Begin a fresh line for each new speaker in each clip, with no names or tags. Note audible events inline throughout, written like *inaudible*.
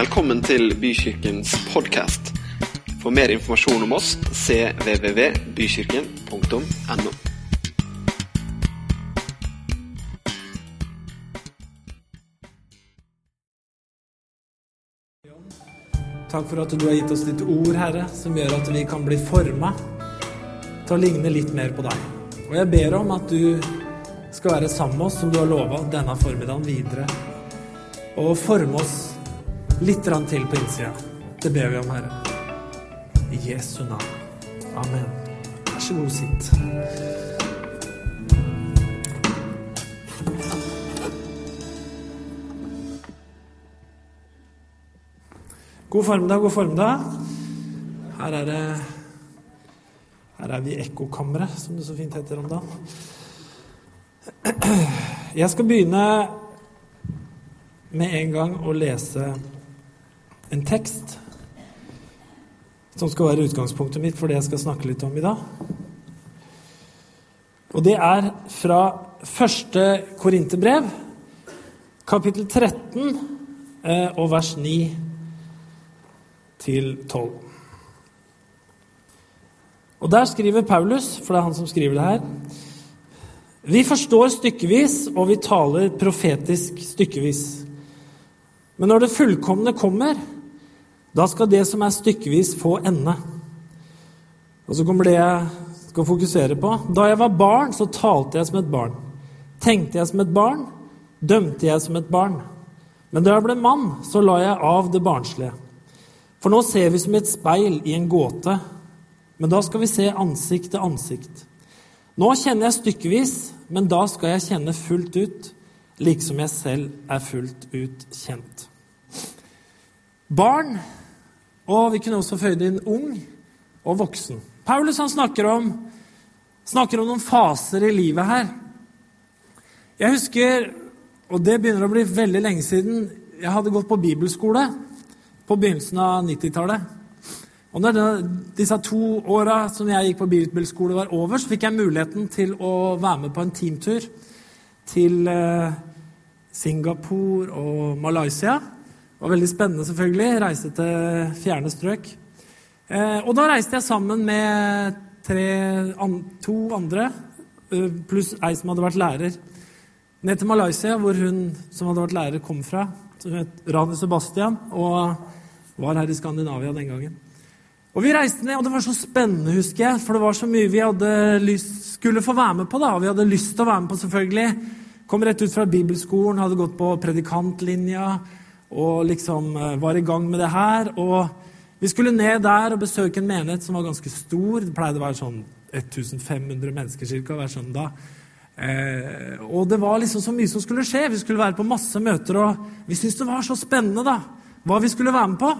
Velkommen til Bykirkens podkast. For mer informasjon om oss cvvvbykirken.no.
Takk for at du har gitt oss ditt ord, Herre, som gjør at vi kan bli forma til å ligne litt mer på deg. Og jeg ber om at du skal være sammen med oss, som du har lova, denne formiddagen videre. Og forme oss litt til på innsida. Det ber vi om, Herre. I Jesu navn. Amen. Vær så god, sitt. God formiddag, god formiddag. Her er det Her er vi i ekkokammeret, som det så fint heter om dagen. Jeg skal begynne med en gang å lese en tekst som skal være utgangspunktet mitt for det jeg skal snakke litt om i dag. Og det er fra første Korinterbrev, kapittel 13 eh, og vers 9 til 12. Og der skriver Paulus, for det er han som skriver det her Vi forstår stykkevis, og vi taler profetisk stykkevis. Men når det fullkomne kommer, da skal det som er stykkevis, få ende. Og så kommer det jeg skal fokusere på. Da jeg var barn, så talte jeg som et barn. Tenkte jeg som et barn, dømte jeg som et barn. Men da jeg ble mann, så la jeg av det barnslige. For nå ser vi som et speil i en gåte, men da skal vi se ansikt til ansikt. Nå kjenner jeg stykkevis, men da skal jeg kjenne fullt ut, liksom jeg selv er fullt ut kjent. Barn, og vi kunne også føyd inn ung og voksen. Paulus han snakker om, snakker om noen faser i livet her. Jeg husker, og det begynner å bli veldig lenge siden, jeg hadde gått på bibelskole på begynnelsen av 90-tallet. Og når disse to åra som jeg gikk på bibelskole, var over, så fikk jeg muligheten til å være med på en teamtur til eh, Singapore og Malaysia. Det var veldig spennende, selvfølgelig. Reise til fjerne strøk. Eh, og da reiste jeg sammen med tre, to andre, eh, pluss ei som hadde vært lærer, ned til Malaysia, hvor hun som hadde vært lærer, kom fra. Som het Rani Sebastian. og var her i Skandinavia den gangen. Og Vi reiste ned, og det var så spennende, husker jeg. For det var så mye vi hadde lyst, skulle få være med på. da, Vi hadde lyst til å være med på, selvfølgelig. Kom rett ut fra bibelskolen, hadde gått på predikantlinja og liksom eh, var i gang med det her. Og vi skulle ned der og besøke en menighet som var ganske stor. Det pleide å være sånn 1500 mennesker cirka, hver søndag. Eh, og det var liksom så mye som skulle skje. Vi skulle være på masse møter, og vi syntes det var så spennende, da hva vi skulle være med på.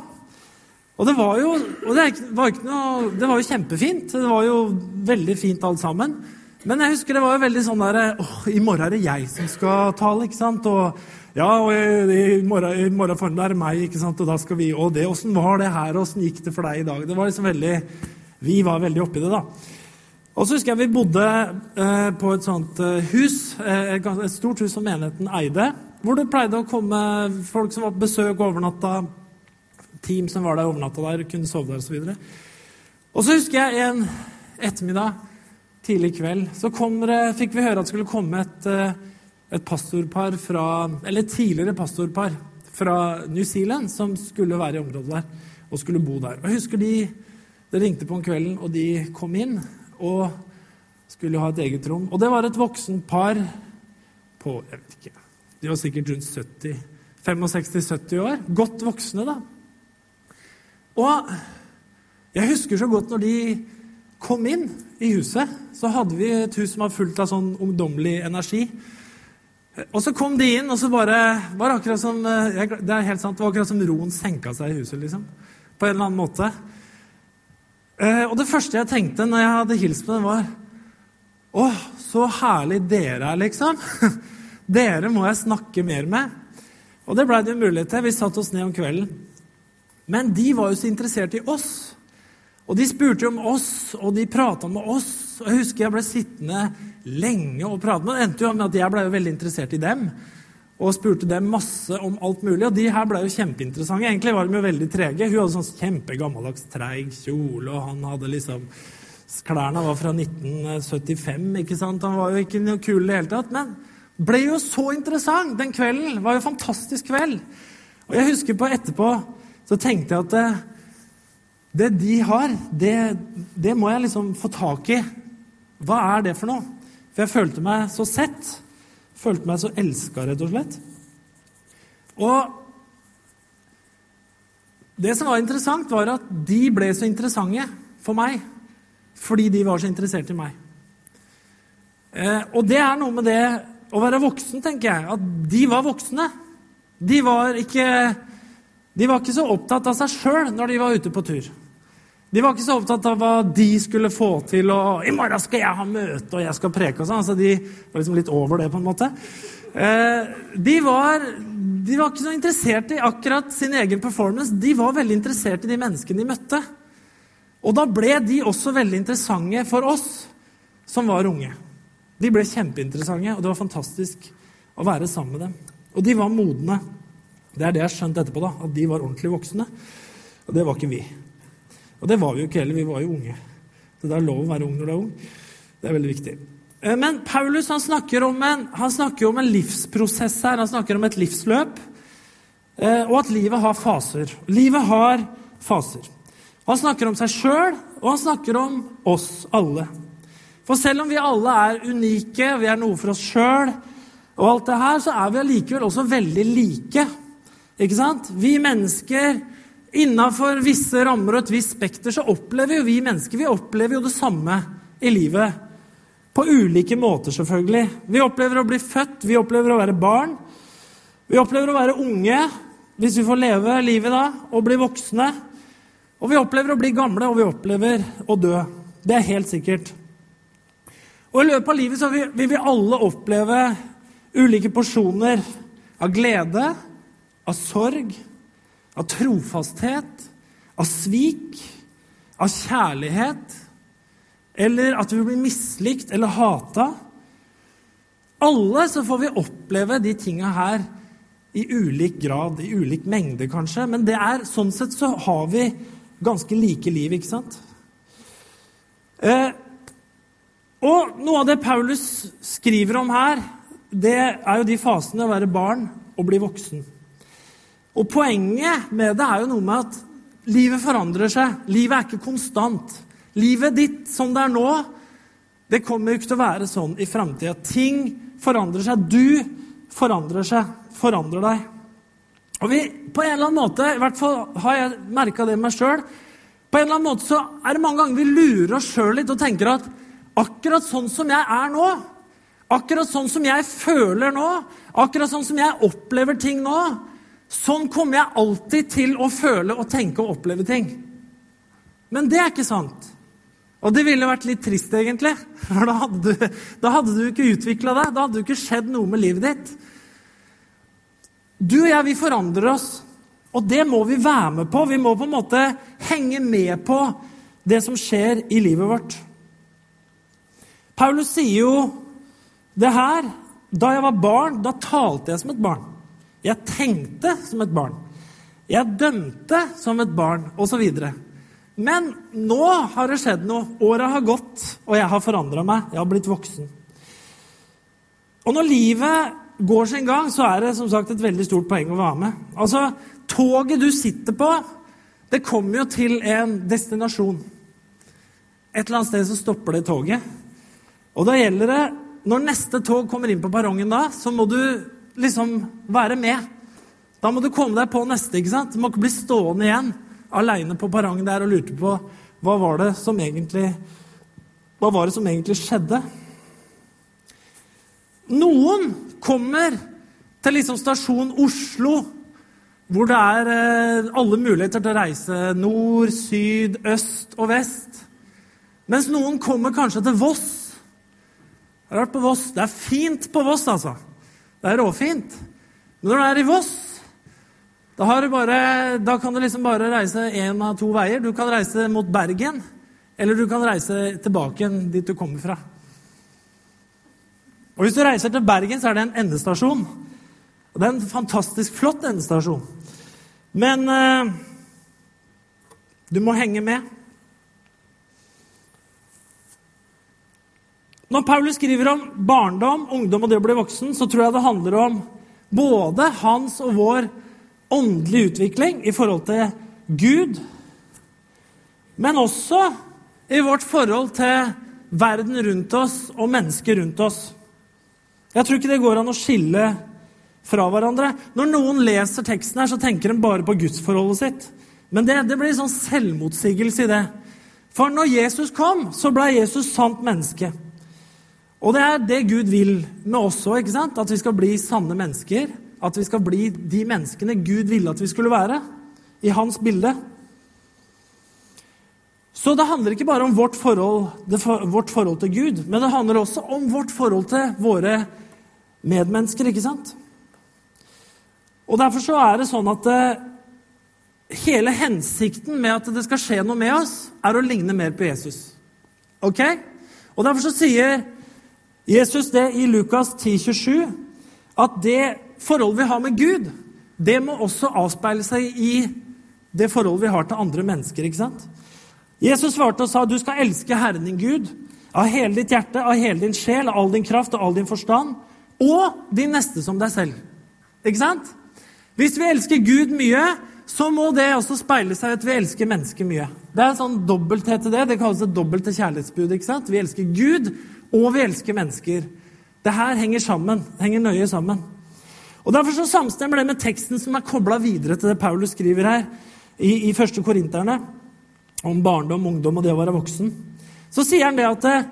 Og det var jo, det var noe, det var jo kjempefint. Det var jo veldig fint alt sammen. Men jeg husker det var jo veldig sånn der åh, I morgen er det jeg som skal tale, ikke sant? Og ja, og i, morgen, i morgen formiddag er det meg, ikke sant? Og da skal vi Og det, åssen var det her, åssen gikk det for deg i dag? Det var liksom veldig Vi var veldig oppi det, da. Og så husker jeg vi bodde eh, på et sånt eh, hus, eh, et stort hus som menigheten eide. Hvor det pleide å komme folk som var på besøk og overnatta. Team som var der overnatta der, kunne sove der osv. Og, og så husker jeg en ettermiddag tidlig kveld så det, fikk vi høre at det skulle komme et, eh, et pastorpar fra Eller tidligere pastorpar fra New Zealand som skulle være i området der og skulle bo der. Og jeg husker de Det ringte på om kvelden, og de kom inn og skulle ha et eget rom. Og det var et voksen par på jeg vet ikke, de var sikkert rundt 70, 65-70 år. Godt voksne, da. Og jeg husker så godt når de kom inn i huset, så hadde vi et hus som var fullt av sånn ungdommelig energi. Og så kom de inn, og så bare var akkurat som Det er helt sant, det var akkurat som roen senka seg i huset, liksom. På en eller annen måte. Eh, og det første jeg tenkte når jeg hadde hilst på dem, var Å, så herlig dere er, liksom. *laughs* Dere må jeg snakke mer med. Og det blei det jo mulighet til. Vi satte oss ned om kvelden. Men de var jo så interessert i oss. Og de spurte om oss, og de prata med oss. Og Jeg husker jeg ble sittende lenge og prate med Det endte jo med at jeg ble jo veldig interessert i dem. og spurte dem masse om alt mulig. Og de her ble jo kjempeinteressante. Egentlig var de jo veldig trege. Hun hadde sånn kjempegammeldags, treig kjole, og han hadde liksom Klærne var fra 1975, ikke sant? Han var jo ikke noe kul i det hele tatt. Men ble jo så interessant den kvelden. Det var jo en fantastisk kveld. Og jeg husker på etterpå så tenkte jeg at det, de har, det, det må jeg liksom få tak i. Hva er det for noe? For jeg følte meg så sett. Følte meg så elska, rett og slett. Og det som var interessant, var at de ble så interessante for meg fordi de var så interessert i meg. Eh, og det er noe med det å være voksen, tenker jeg. At de var voksne. De var ikke, de var ikke så opptatt av seg sjøl når de var ute på tur. De var ikke så opptatt av hva de skulle få til, og 'i morgen skal jeg ha møte, og jeg skal preke' og sånn. De var liksom litt over det, på en måte. Eh, de var, de var ikke så interessert i akkurat sin egen performance. De var veldig interessert i de menneskene de møtte. Og da ble de også veldig interessante for oss som var unge. De ble kjempeinteressante, og det var fantastisk å være sammen med dem. Og de var modne. Det er det jeg har skjønt etterpå, da, at de var ordentlig voksne. Og det var ikke vi. Og det var vi jo ikke heller, vi var jo unge. Så det er lov å være ung når du er ung. Det er veldig viktig. Eh, men Paulus han snakker, om en, han snakker om en livsprosess her. Han snakker om et livsløp. Eh, og at livet har faser. Livet har faser. Han snakker om seg sjøl, og han snakker om oss alle. For selv om vi alle er unike, vi er noe for oss sjøl, og alt det her, så er vi allikevel også veldig like. Ikke sant? Vi mennesker Innafor visse rammer og et visst spekter så opplever jo vi mennesker vi opplever jo det samme i livet. På ulike måter, selvfølgelig. Vi opplever å bli født, vi opplever å være barn. Vi opplever å være unge, hvis vi får leve livet da, og bli voksne. Og vi opplever å bli gamle, og vi opplever å dø. Det er helt sikkert. Og I løpet av livet så vil vi alle oppleve ulike porsjoner av glede, av sorg, av trofasthet, av svik, av kjærlighet, eller at vi blir mislikt eller hata. Alle så får vi oppleve de tinga her i ulik grad, i ulik mengde kanskje, men det er, sånn sett så har vi ganske like liv, ikke sant? Eh, og noe av det Paulus skriver om her, det er jo de fasene å være barn og bli voksen. Og Poenget med det er jo noe med at livet forandrer seg. Livet er ikke konstant. Livet ditt som det er nå, det kommer jo ikke til å være sånn i framtida. Ting forandrer seg. Du forandrer seg, forandrer deg. Og vi, på en eller annen måte, i hvert fall har jeg merka det meg sjøl, på en eller annen måte så er det mange ganger vi lurer oss sjøl litt og tenker at akkurat sånn som jeg er nå, akkurat sånn som jeg føler nå, akkurat sånn som jeg opplever ting nå, Sånn kommer jeg alltid til å føle og tenke og oppleve ting. Men det er ikke sant. Og det ville vært litt trist, egentlig. For da hadde du, da hadde du ikke utvikla deg. Da hadde det ikke skjedd noe med livet ditt. Du og jeg, vi forandrer oss. Og det må vi være med på. Vi må på en måte henge med på det som skjer i livet vårt. Paulus sier jo det her. Da jeg var barn, da talte jeg som et barn. Jeg tenkte som et barn. Jeg dømte som et barn, osv. Men nå har det skjedd noe. Åra har gått, og jeg har forandra meg. Jeg har blitt voksen. Og når livet går sin gang, så er det som sagt et veldig stort poeng å være med. Altså, Toget du sitter på, det kommer jo til en destinasjon. Et eller annet sted så stopper det toget. Og da gjelder det Når neste tog kommer inn på perrongen da, så må du liksom være med. Da må du komme deg på neste. ikke sant? Du må ikke bli stående igjen aleine på perrongen der og lurte på hva var det som egentlig hva var det som egentlig skjedde. Noen kommer til liksom stasjon Oslo, hvor det er eh, alle muligheter til å reise nord, syd, øst og vest. Mens noen kommer kanskje til Voss. Jeg har vært på Voss. Det er fint på Voss, altså. Det er råfint. Men når du er i Voss, da, bare, da kan du liksom bare reise én av to veier. Du kan reise mot Bergen, eller du kan reise tilbake dit du kommer fra. Og Hvis du reiser til Bergen, så er det en endestasjon. Og Det er en fantastisk flott endestasjon. Men eh, du må henge med. Når Paulus skriver om barndom, ungdom og det å bli voksen, så tror jeg det handler om både hans og vår åndelige utvikling i forhold til Gud, men også i vårt forhold til verden rundt oss og mennesker rundt oss. Jeg tror ikke det går an å skille fra hverandre. Når noen leser teksten her, så tenker de bare på gudsforholdet sitt. Men det, det blir sånn selvmotsigelse i det. For når Jesus kom, så ble Jesus sant menneske. Og det er det Gud vil med oss òg, at vi skal bli sanne mennesker. At vi skal bli de menneskene Gud ville at vi skulle være, i hans bilde. Så det handler ikke bare om vårt forhold, vårt forhold, til Gud, men det handler også om vårt forhold til våre medmennesker, ikke sant? Og Derfor så er det sånn at uh, hele hensikten med at det skal skje noe med oss, er å ligne mer på Jesus. Ok? Og Derfor så sier Jesus det i Lukas 10, 27, at det forholdet vi har med Gud, det må også avspeile seg i det forholdet vi har til andre mennesker. ikke sant? Jesus svarte og sa, 'Du skal elske Herren din Gud av hele ditt hjerte, av hele din sjel, av all din kraft og all din forstand, og din neste som deg selv.' Ikke sant? Hvis vi elsker Gud mye, så må det også speile seg at vi elsker mennesker mye. Det er en sånn dobbelthet til det. Det kalles et dobbelte kjærlighetsbud. ikke sant? Vi elsker Gud, og vi elsker mennesker. Det her henger sammen. Det henger nøye sammen. Og Derfor så samstemmer det med teksten som er kobla videre til det Paulus skriver her i, i første Korinterne, om barndom, ungdom og det å være voksen. Så sier han det at eh,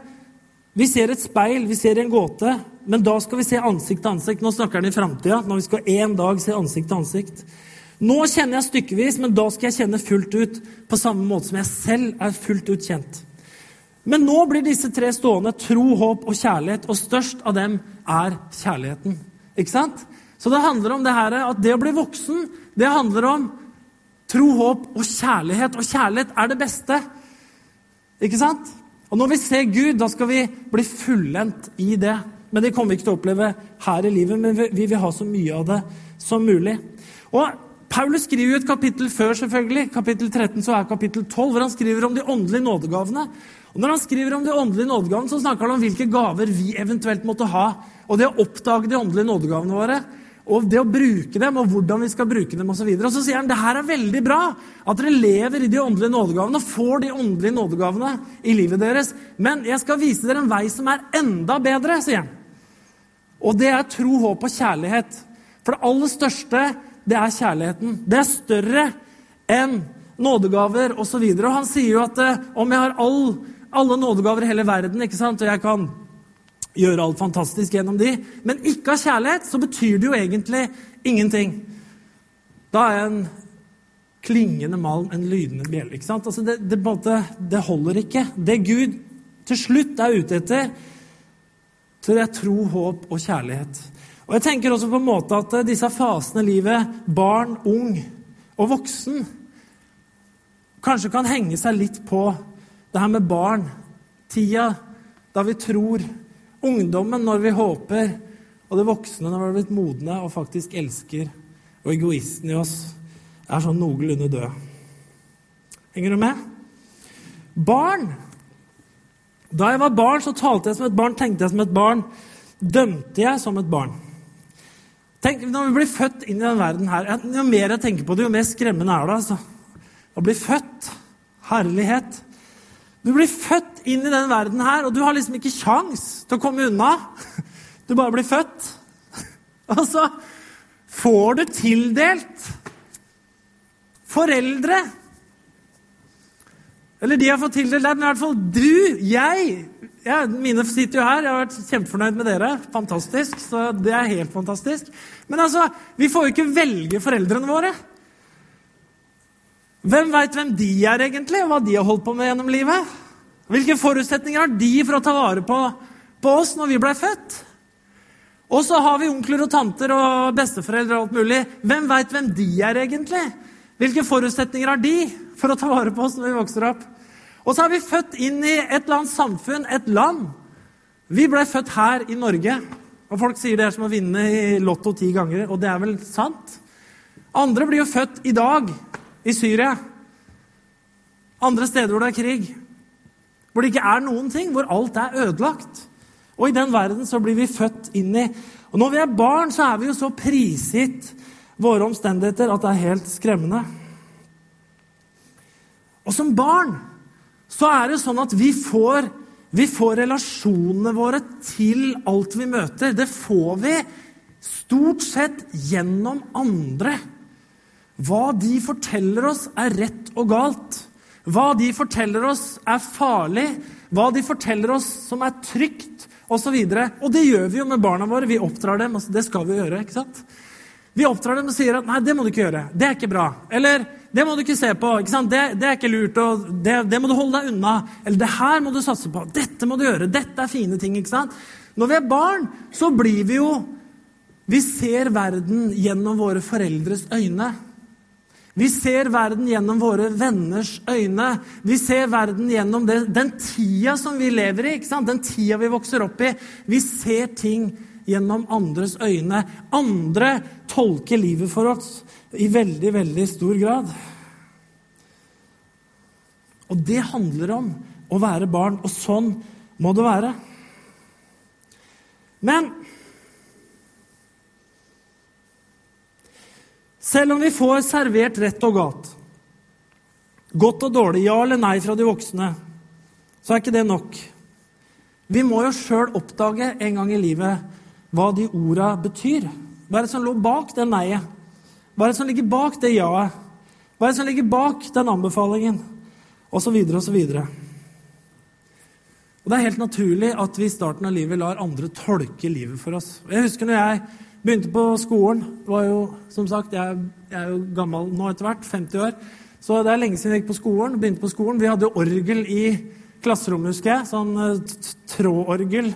vi ser et speil, vi ser en gåte, men da skal vi se ansikt til ansikt. Nå snakker han i framtida, når vi skal en dag se ansikt til ansikt. Nå kjenner jeg stykkevis, men da skal jeg kjenne fullt ut, på samme måte som jeg selv er fullt ut kjent. Men nå blir disse tre stående tro, håp og kjærlighet, og størst av dem er kjærligheten. Ikke sant? Så det handler om det her, at det å bli voksen, det handler om tro, håp og kjærlighet. Og kjærlighet er det beste. Ikke sant? Og når vi ser Gud, da skal vi bli fullendt i det. Men det kommer vi ikke til å oppleve her i livet, men vi vil ha så mye av det som mulig. Og Paulus skriver jo et kapittel før, selvfølgelig. Kapittel 13 så er kapittel 12, hvor han skriver om de åndelige nådegavene. Og Når han skriver om de åndelige nådegavene, så snakker han om hvilke gaver vi eventuelt måtte ha. Og det å oppdage de åndelige nådegavene våre og det å bruke dem, og hvordan vi skal bruke dem osv. Og, så og så sier han det her er veldig bra at dere lever i de åndelige nådegavene og får de åndelige nådegavene i livet deres. Men jeg skal vise dere en vei som er enda bedre, sier han. Og det er tro, håp og kjærlighet. For det aller største, det er kjærligheten. Det er større enn nådegaver osv. Og, og han sier jo at eh, om jeg har all, alle nådegaver i hele verden, ikke sant, og jeg kan gjøre alt fantastisk gjennom de, men ikke av kjærlighet, så betyr det jo egentlig ingenting. Da er en klingende malm en lydende bjelle. ikke sant? Altså det, det, det, holder ikke. Det Gud til slutt er ute etter, tror jeg tro, håp og kjærlighet. Og jeg tenker også på en måte at disse fasene i livet, barn, ung og voksen, kanskje kan henge seg litt på det her med barn. Tida da vi tror Ungdommen når vi håper, og det voksne når vi har blitt modne og faktisk elsker. Og egoisten i oss er sånn noenlunde død. Henger du med? Barn. Da jeg var barn, så talte jeg som et barn, tenkte jeg som et barn, dømte jeg som et barn. Tenk, Når vi blir født inn i denne verden her, Jo mer jeg tenker på det, jo mer skremmende er det. altså. Å bli født. Herlighet. Du blir født inn i denne verden her, og du har liksom ikke kjangs til å komme unna. Du bare blir født. *laughs* Og så får du tildelt foreldre. Eller de har fått tildelt deg, men i hvert fall du, jeg ja, Mine sitter jo her. Jeg har vært kjempefornøyd med dere. Fantastisk. Så det er helt fantastisk. Men altså, vi får jo ikke velge foreldrene våre. Hvem veit hvem de er, egentlig, og hva de har holdt på med gjennom livet? Hvilke forutsetninger har de for å ta vare på, på oss når vi blei født? Og så har vi onkler og tanter og besteforeldre og alt mulig. Hvem veit hvem de er, egentlig? Hvilke forutsetninger har de for å ta vare på oss når vi vokser opp? Og så har vi født inn i et eller annet samfunn, et land. Vi blei født her i Norge. Og folk sier det er som å vinne i Lotto ti ganger, og det er vel sant? Andre blir jo født i dag i Syria. Andre steder hvor det er krig. Hvor det ikke er noen ting, hvor alt er ødelagt. Og i den verden så blir vi født inn i. Og når vi er barn, så er vi jo så prisgitt våre omstendigheter at det er helt skremmende. Og som barn så er det sånn at vi får vi får relasjonene våre til alt vi møter. Det får vi stort sett gjennom andre. Hva de forteller oss, er rett og galt. Hva de forteller oss, er farlig. Hva de forteller oss som er trygt, osv. Og, så og det gjør vi jo med barna våre. Vi oppdrar dem. Altså, det skal vi gjøre. ikke sant? Vi oppdrar dem og sier at 'nei, det må du ikke gjøre'. Det er ikke bra. Eller det må du ikke se på. ikke sant? Det, det er ikke lurt. og det, det, må du holde deg unna. Eller det her må du satse på. Dette må du gjøre. Dette er fine ting. ikke sant? Når vi er barn, så blir vi jo Vi ser verden gjennom våre foreldres øyne. Vi ser verden gjennom våre venners øyne. Vi ser verden gjennom det, den tida som vi lever i, den tida vi vokser opp i. Vi ser ting gjennom andres øyne. Andre tolker livet for oss i veldig, veldig stor grad. Og det handler om å være barn, og sånn må det være. Men selv om vi får servert rett og galt, godt og dårlig, ja eller nei fra de voksne, så er ikke det nok. Vi må jo sjøl oppdage en gang i livet hva de orda betyr. Hva er det som lå bak det nei-et? Hva er det som ligger bak det ja-et? Hva er det som ligger bak den anbefalingen? Og så videre og så videre. Og Det er helt naturlig at vi i starten av livet lar andre tolke livet for oss. Jeg husker når jeg begynte på skolen var jo, som sagt, Jeg, jeg er jo gammel nå etter hvert, 50 år. Så det er lenge siden jeg gikk på skolen. begynte på skolen. Vi hadde orgel i klasserommet, husker jeg. Sånn uh, trådorgel.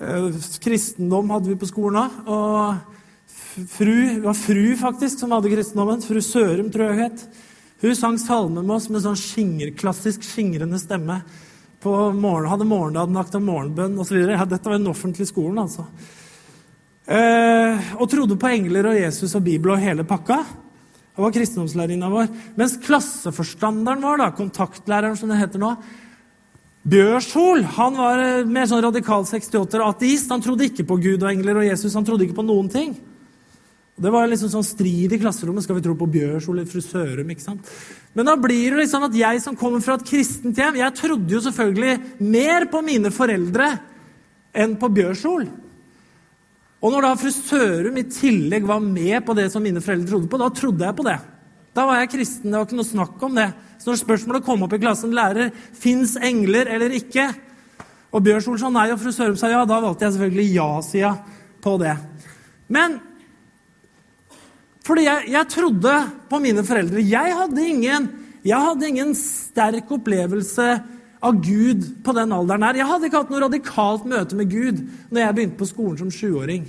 Uh, kristendom hadde vi på skolen òg. Og fru, det var fru faktisk som hadde kristendommen. Fru Sørum, tror jeg hun het. Hun sang salmer med oss med sånn skinger, klassisk skingrende stemme. På morgen, hadde morgendagen lagt av morgenbønn osv. Ja, dette var den offentlige skolen, altså. Eh, og trodde på engler og Jesus og Bibel og hele pakka. Det var kristendomslærerinna vår. Mens klasseforstanderen vår, da, kontaktlæreren som det heter nå, Bjørshol han var eh, mer sånn radikal 68 og ateist. Han trodde ikke på Gud og engler og Jesus. Han trodde ikke på noen ting. Det var liksom sånn strid i klasserommet. Skal vi tro på Bjørshol eller fru Sørum? ikke sant? Men da blir det liksom at jeg som kommer fra et kristent hjem Jeg trodde jo selvfølgelig mer på mine foreldre enn på Bjørsol. Og når da fru Sørum i tillegg var med på det som mine foreldre trodde på, da trodde jeg på det. Da var jeg kristen. Det var ikke noe snakk om det. Så når spørsmålet kom opp i klassen lærer fins engler eller ikke, og Bjørsol sa nei, og fru Sørum sa ja, da valgte jeg selvfølgelig ja-sida på det. Men fordi jeg, jeg, trodde på mine foreldre. Jeg hadde, ingen, jeg hadde ingen sterk opplevelse av Gud på den alderen her. Jeg hadde ikke hatt noe radikalt møte med Gud når jeg begynte på skolen som sjuåring.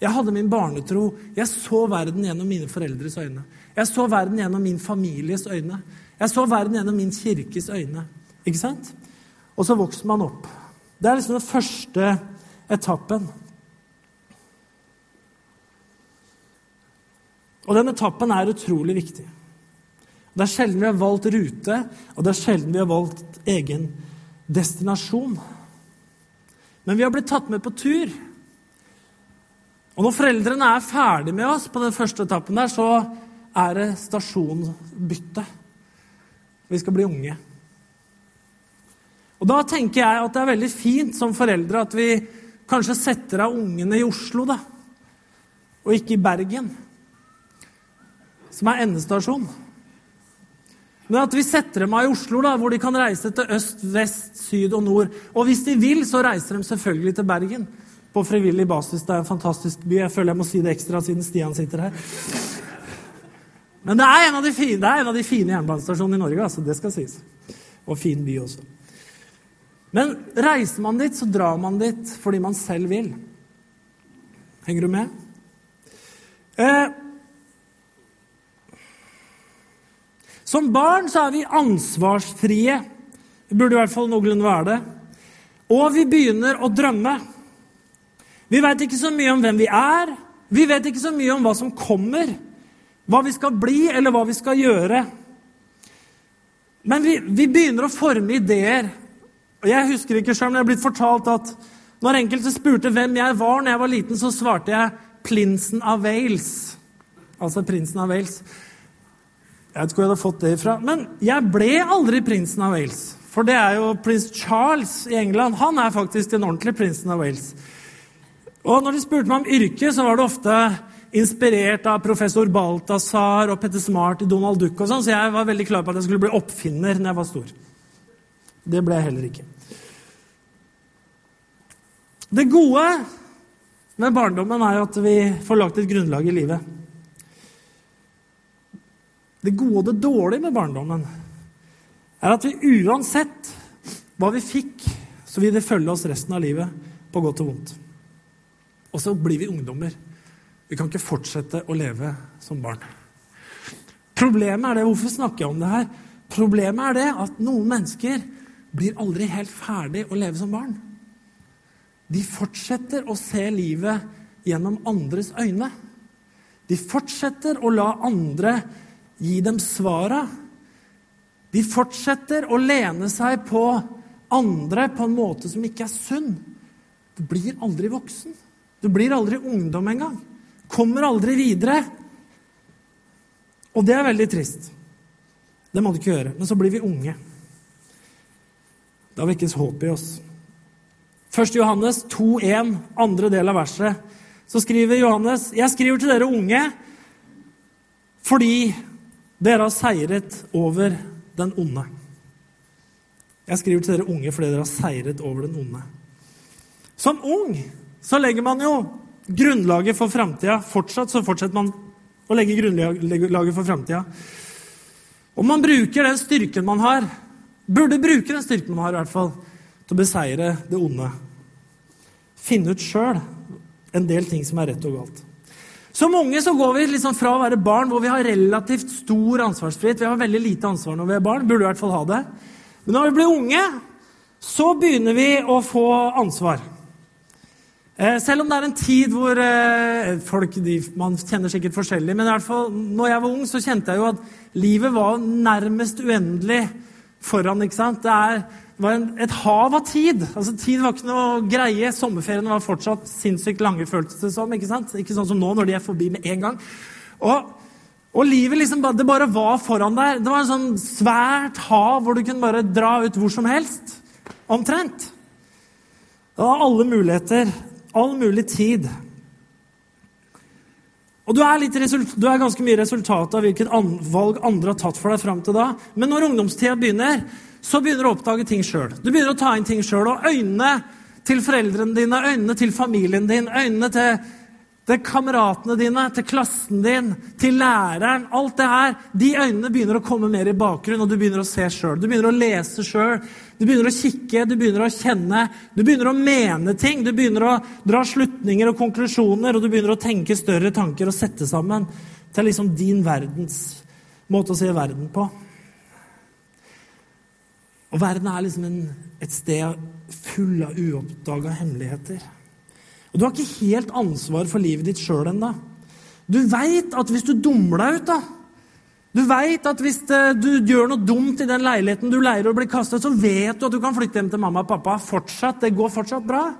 Jeg hadde min barnetro. Jeg så verden gjennom mine foreldres øyne. Jeg så verden gjennom min families øyne. Jeg så verden gjennom min kirkes øyne. Ikke sant? Og så vokser man opp. Det er liksom den første etappen. Og den etappen er utrolig viktig. Det er sjelden vi har valgt rute, og det er sjelden vi har valgt egen destinasjon. Men vi har blitt tatt med på tur. Og når foreldrene er ferdig med oss på den første etappen der, så er det stasjonsbytte. Vi skal bli unge. Og Da tenker jeg at det er veldig fint som foreldre at vi kanskje setter av ungene i Oslo, da, og ikke i Bergen som er endestasjon. Men at vi setter dem av i Oslo, da, hvor de kan reise til øst, vest, syd og nord. Og hvis de vil, så reiser de selvfølgelig til Bergen på frivillig basis. Det er en fantastisk by. Jeg føler jeg må si det ekstra siden Stian sitter her. Men det er en av de fine, fine jernbanestasjonene i Norge. altså Det skal sies. Og fin by også. Men reiser man dit, så drar man dit fordi man selv vil. Henger du med? Eh, Som barn så er vi ansvarsfrie. Vi burde i hvert fall noenlunde være det. Og vi begynner å drømme. Vi vet ikke så mye om hvem vi er. Vi vet ikke så mye om hva som kommer, hva vi skal bli, eller hva vi skal gjøre. Men vi, vi begynner å forme ideer. Og Jeg husker ikke selv, men jeg har blitt fortalt at når enkelte spurte hvem jeg var når jeg var liten, så svarte jeg 'Prinsen av Wales'. Altså prinsen av Wales. Jeg vet ikke hvor jeg hadde fått det ifra. Men jeg ble aldri prinsen av Wales. For det er jo prins Charles i England. Han er faktisk den ordentlige prinsen av Wales. Og når de spurte meg om yrke, så var det ofte inspirert av professor Balthazar og Petter Smart i Donald Duck og sånn, så jeg var veldig klar på at jeg skulle bli oppfinner når jeg var stor. Det ble jeg heller ikke. Det gode med barndommen er jo at vi får lagt et grunnlag i livet. Det gode og det dårlige med barndommen er at vi uansett hva vi fikk, så vil det følge oss resten av livet, på godt og vondt. Og så blir vi ungdommer. Vi kan ikke fortsette å leve som barn. Problemet er det, Hvorfor snakker jeg om det her? Problemet er det at noen mennesker blir aldri helt ferdig å leve som barn. De fortsetter å se livet gjennom andres øyne. De fortsetter å la andre gi dem svara. De fortsetter å lene seg på andre på en måte som ikke er sunn. Du blir aldri voksen. Du blir aldri ungdom engang. Kommer aldri videre. Og det er veldig trist. Det må du ikke gjøre. Men så blir vi unge. Da vekkes håp i oss. 1. Johannes 2,1, andre del av verset, så skriver Johannes Jeg skriver til dere unge fordi dere har seiret over den onde. Jeg skriver til dere unge fordi dere har seiret over den onde. Som ung så legger man jo grunnlaget for framtida. Fortsatt så fortsetter man å legge grunnlaget for framtida. Og man bruker den styrken man har, burde bruke den styrken man har, i hvert fall, til å beseire det onde. Finne ut sjøl en del ting som er rett og galt. Som unge så går vi liksom fra å være barn hvor vi har relativt stor ansvarsfrihet Vi har veldig lite ansvar når vi er barn. Burde i hvert fall ha det. Men når vi blir unge, så begynner vi å få ansvar. Eh, selv om det er en tid hvor eh, folk Man kjenner sikkert forskjellig, men i hvert fall når jeg var ung, så kjente jeg jo at livet var nærmest uendelig foran. ikke sant? Det er var en, et hav av tid. Altså, Tid var ikke noe greie. Sommerferiene var fortsatt sinnssykt lange, føltes det som. Ikke sant? Ikke sånn som nå, når de er forbi med en gang. Og, og livet liksom, det bare var foran der. Det var en sånn svært hav hvor du kunne bare dra ut hvor som helst. Omtrent. Det var alle muligheter. All mulig tid. Og du er, du er, ganske mye resultat av hvilket valg andre har tatt for deg fram til da. Men når ungdomstida begynner, så begynner du å oppdage ting sjøl. Du begynner å ta inn ting sjøl. Og øynene til foreldrene dine, øynene til familien din, øynene til, til kameratene dine, til klassen din, til læreren Alt det her, de øynene begynner å komme mer i bakgrunn, og du begynner å se sjøl. Du begynner å lese sjøl. Du begynner å kikke, du begynner å kjenne, du begynner å mene ting. Du begynner å dra slutninger og konklusjoner, og du begynner å tenke større tanker og sette sammen til liksom din verdens måte å se verden på. Og verden er liksom en, et sted full av uoppdaga hemmeligheter. Og du har ikke helt ansvar for livet ditt sjøl ennå. Du veit at hvis du dummer deg ut, da Du veit at hvis eh, du gjør noe dumt i den leiligheten du leier og blir kastet, så vet du at du kan flytte hjem til mamma og pappa. Fortsatt, Det går fortsatt bra.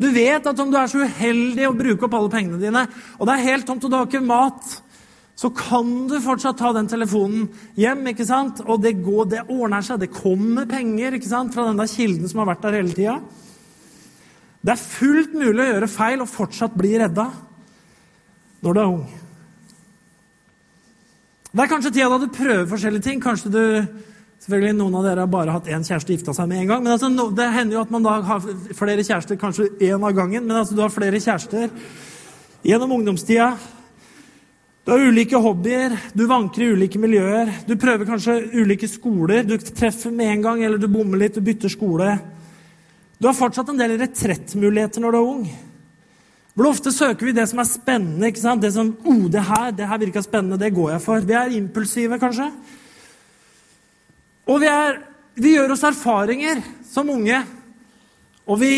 Du vet at om du er så uheldig å bruke opp alle pengene dine, og det er helt tomt, og du har ikke mat så kan du fortsatt ta den telefonen hjem, ikke sant? og det, går, det ordner seg. Det kommer penger ikke sant? fra den der kilden som har vært der hele tida. Det er fullt mulig å gjøre feil og fortsatt bli redda når du er ung. Det er kanskje tida da du prøver forskjellige ting. Kanskje du Selvfølgelig Noen av dere har bare hatt én kjæreste og gifta seg med en gang. men altså, Det hender jo at man da har flere kjærester, kanskje én av gangen. Men altså, du har flere kjærester gjennom ungdomstida. Du har ulike hobbyer, du vanker i ulike miljøer. Du prøver kanskje ulike skoler. Du treffer med en gang, eller du bommer litt, du bytter skole. Du har fortsatt en del retrettmuligheter når du er ung. Hvor ofte søker vi det som er spennende. ikke sant? Det som oh, det her, det her virka spennende, det går jeg for. Vi er impulsive, kanskje. Og vi, er, vi gjør oss erfaringer som unge. Og vi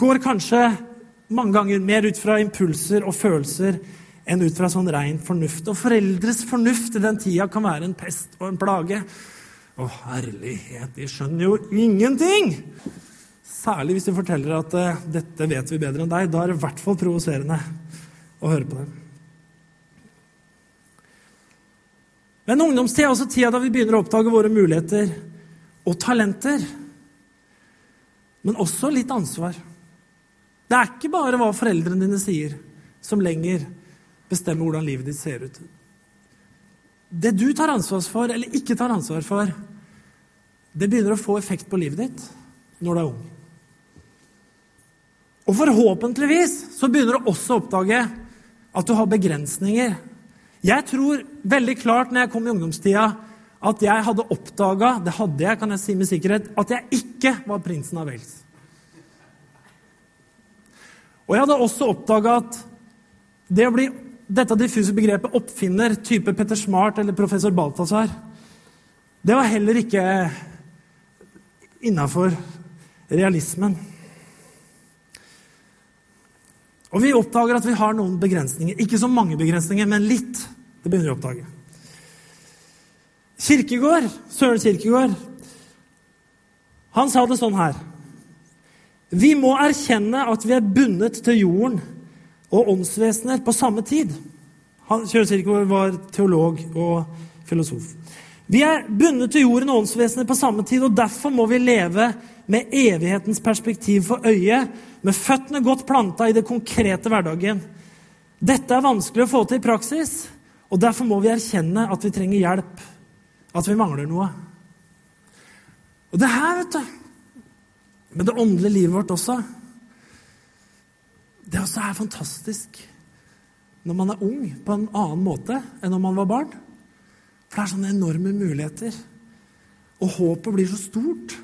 går kanskje mange ganger mer ut fra impulser og følelser enn ut fra sånn ren fornuft. Og foreldres fornuft i den tida kan være en pest og en plage. Å, herlighet, de skjønner jo ingenting! Særlig hvis de forteller at uh, 'dette vet vi bedre enn deg'. Da er det i hvert fall provoserende å høre på dem. Men ungdomstid er også tida da vi begynner å oppdage våre muligheter og talenter. Men også litt ansvar. Det er ikke bare hva foreldrene dine sier, som lenger bestemmer hvordan livet ditt ser ut. Det du tar ansvar for eller ikke tar ansvar for, det begynner å få effekt på livet ditt når du er ung. Og forhåpentligvis så begynner du også å oppdage at du har begrensninger. Jeg tror veldig klart når jeg kom i ungdomstida, at jeg hadde oppdaga det hadde jeg, kan jeg si med sikkerhet, at jeg ikke var prinsen av Wales. Og jeg hadde også oppdaga at det å bli dette diffuse begrepet oppfinner, type Petter Smart eller professor Balthazar, det var heller ikke innafor realismen. Og vi oppdager at vi har noen begrensninger. Ikke så mange begrensninger, men litt. Det begynner vi å oppdage. Kirkegård, Søren Kirkegård, han sa det sånn her Vi må erkjenne at vi er bundet til jorden og åndsvesener på samme tid. Han, Søren Kirkegård var teolog og filosof. Vi er bundet til jorden og åndsvesenet på samme tid, og derfor må vi leve med evighetens perspektiv for øyet, med føttene godt planta i det konkrete hverdagen. Dette er vanskelig å få til i praksis, og derfor må vi erkjenne at vi trenger hjelp, at vi mangler noe. Og det her, vet du, med det åndelige livet vårt også Det også er fantastisk når man er ung på en annen måte enn når man var barn. For det er sånne enorme muligheter. Og håpet blir så stort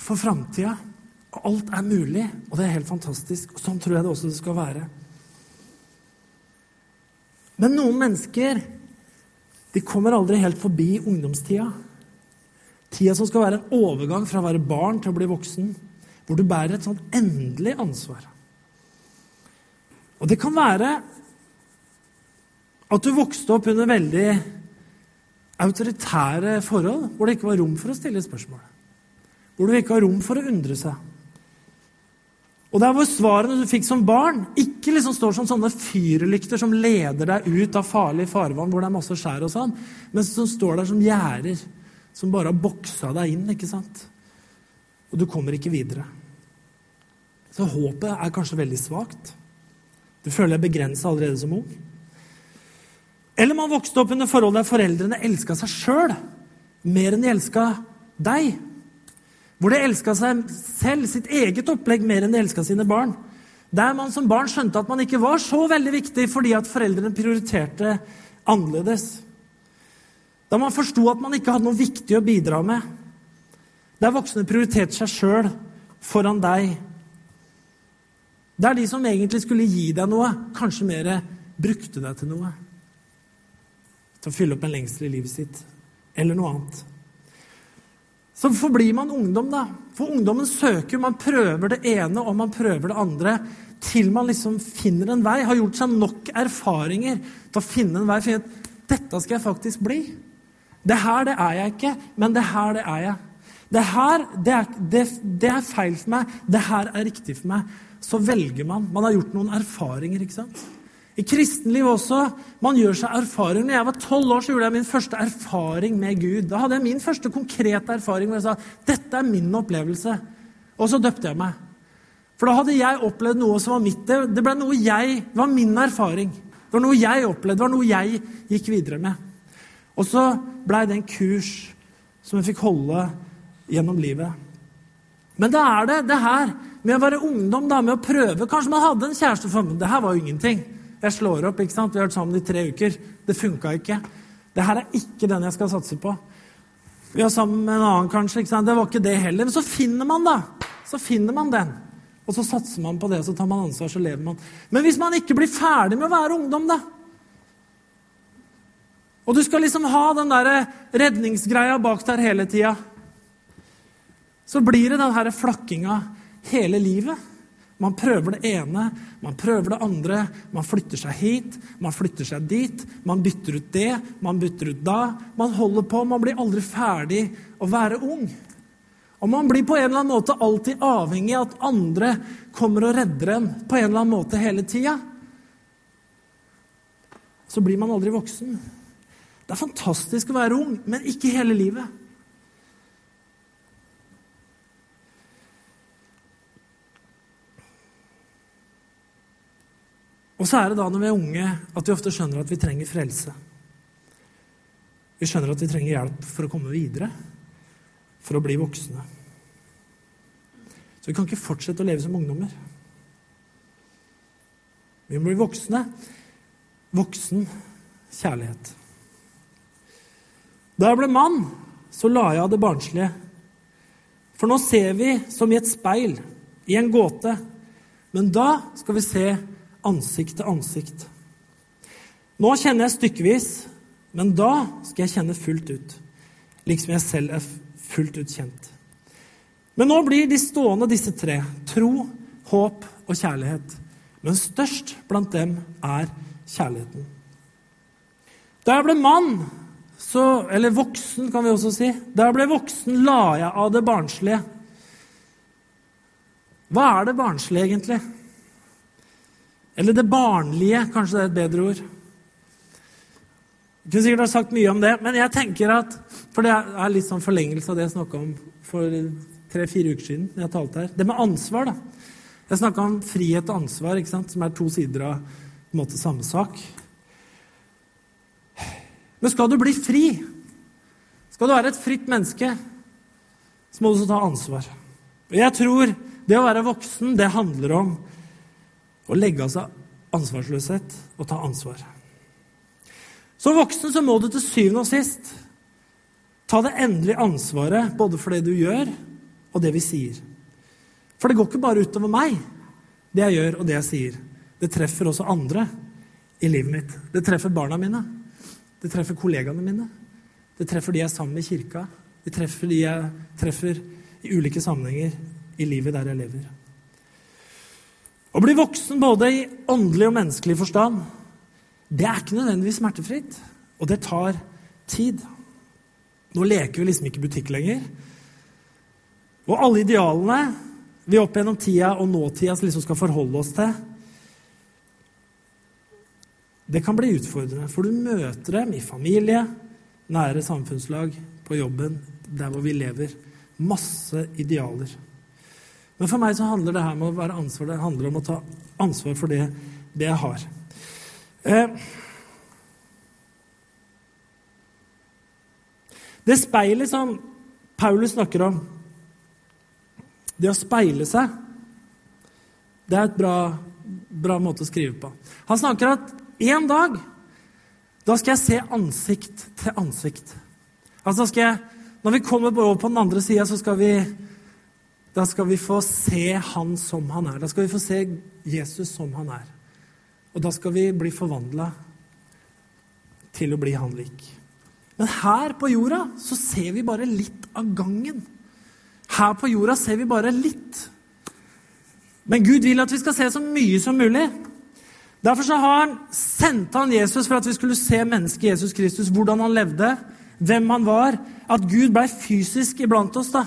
for framtida. Alt er mulig, og det er helt fantastisk. Og sånn tror jeg det også skal være. Men noen mennesker de kommer aldri helt forbi ungdomstida. Tida som skal være en overgang fra å være barn til å bli voksen. Hvor du bærer et sånt endelig ansvar. Og det kan være at du vokste opp under veldig autoritære forhold, hvor det ikke var rom for å stille spørsmål hvor du ikke har rom for å undre seg. Og der hvor svarene du fikk som barn, ikke liksom står som sånne fyrlykter som leder deg ut av farlig farvann hvor det er masse skjær og sånn, men som står der som gjerder, som bare har boksa deg inn, ikke sant? Og du kommer ikke videre. Så håpet er kanskje veldig svakt. Du føler deg begrensa allerede som ung. Eller man vokste opp under forhold der foreldrene elska seg sjøl mer enn de elska deg. Hvor de elska seg selv, sitt eget opplegg, mer enn de elska sine barn. Der man som barn skjønte at man ikke var så veldig viktig fordi at foreldrene prioriterte annerledes. Da man forsto at man ikke hadde noe viktig å bidra med. Der voksne prioriterte seg sjøl foran deg. Der de som egentlig skulle gi deg noe, kanskje mer brukte deg til noe. Til å fylle opp en lengsel i livet sitt. Eller noe annet så forblir man ungdom, da. For ungdommen søker, man prøver det ene og man prøver det andre til man liksom finner en vei, har gjort seg nok erfaringer til å finne en vei. For at dette skal jeg faktisk bli. Det her, det er jeg ikke, men det her, det er jeg. Det her, det er, det, det er feil for meg. Det her er riktig for meg. Så velger man. Man har gjort noen erfaringer, ikke sant? I kristenliv også. Man gjør seg erfaringer. Når jeg var tolv år, så gjorde jeg min første erfaring med Gud. Da hadde jeg min første konkrete erfaring hvor jeg sa dette er min opplevelse. Og så døpte jeg meg. For da hadde jeg opplevd noe som var mitt. Det, ble noe jeg, det var min erfaring. Det var noe jeg opplevde, det var noe jeg gikk videre med. Og så blei det en kurs som jeg fikk holde gjennom livet. Men da er det det her med å være ungdom, da, med å prøve. Kanskje man hadde en kjæreste for meg. Det her var jo ingenting. Jeg slår opp. ikke sant? Vi har vært sammen i tre uker. Det funka ikke. Det her er ikke den jeg skal satse på. Vi var sammen med en annen, kanskje. ikke sant? Det var ikke det heller. Men så finner man da. Så finner man den. Og så satser man på det, så tar man ansvar, så lever man. Men hvis man ikke blir ferdig med å være ungdom, da Og du skal liksom ha den der redningsgreia bak der hele tida Så blir det den her flakkinga hele livet. Man prøver det ene, man prøver det andre. Man flytter seg hit, man flytter seg dit. Man bytter ut det, man bytter ut da. Man holder på, man blir aldri ferdig å være ung. Og man blir på en eller annen måte alltid avhengig av at andre kommer og redder en på en eller annen måte hele tida. Så blir man aldri voksen. Det er fantastisk å være ung, men ikke hele livet. Og så er det da når vi er unge, at vi ofte skjønner at vi trenger frelse. Vi skjønner at vi trenger hjelp for å komme videre, for å bli voksne. Så vi kan ikke fortsette å leve som ungdommer. Vi må bli voksne. Voksen kjærlighet. Da jeg ble mann, så la jeg av det barnslige. For nå ser vi som i et speil, i en gåte. Men da skal vi se ansikt til ansikt. Nå kjenner jeg stykkevis, men da skal jeg kjenne fullt ut, liksom jeg selv er fullt ut kjent. Men nå blir de stående, disse tre, tro, håp og kjærlighet. Men størst blant dem er kjærligheten. Da jeg ble mann, så, eller voksen, kan vi også si Da jeg ble voksen, la jeg av det barnslige. Hva er det barnslige, egentlig? Eller det barnlige, kanskje det er et bedre ord. Jeg kunne sikkert ha sagt mye om det, men jeg tenker at For det er litt sånn forlengelse av det jeg snakka om for tre-fire uker siden. jeg talte her. Det med ansvar, da. Jeg snakka om frihet og ansvar, ikke sant? som er to sider av en måte, samme sak. Men skal du bli fri, skal du være et fritt menneske, så må du også ta ansvar. Og jeg tror det å være voksen, det handler om å legge av seg ansvarsløshet og ta ansvar. Som voksen så må du til syvende og sist ta det endelige ansvaret både for det du gjør, og det vi sier. For det går ikke bare utover meg, det jeg gjør og det jeg sier. Det treffer også andre i livet mitt. Det treffer barna mine. Det treffer kollegaene mine. Det treffer de jeg er sammen med i kirka. Det treffer de jeg treffer i ulike sammenhenger i livet der jeg lever. Å bli voksen både i åndelig og menneskelig forstand, det er ikke nødvendigvis smertefritt. Og det tar tid. Nå leker vi liksom ikke butikk lenger. Og alle idealene vi opp gjennom tida og nåtida liksom skal forholde oss til, det kan bli utfordrende. For du møter dem i familie, nære samfunnslag, på jobben, der hvor vi lever. Masse idealer. Men for meg så handler det her om å være ansvar, det handler om å ta ansvar for det, det jeg har. Eh, det speilet som Paulus snakker om, det å speile seg, det er et bra, bra måte å skrive på. Han snakker at en dag da skal jeg se ansikt til ansikt. Altså skal jeg, Når vi kommer over på den andre sida, så skal vi da skal vi få se Han som han er. Da skal vi få se Jesus som han er. Og da skal vi bli forvandla til å bli han lik. Men her på jorda så ser vi bare litt av gangen. Her på jorda ser vi bare litt. Men Gud vil at vi skal se så mye som mulig. Derfor så har han sendt han Jesus for at vi skulle se mennesket Jesus Kristus, hvordan han levde, hvem han var. At Gud blei fysisk iblant oss. da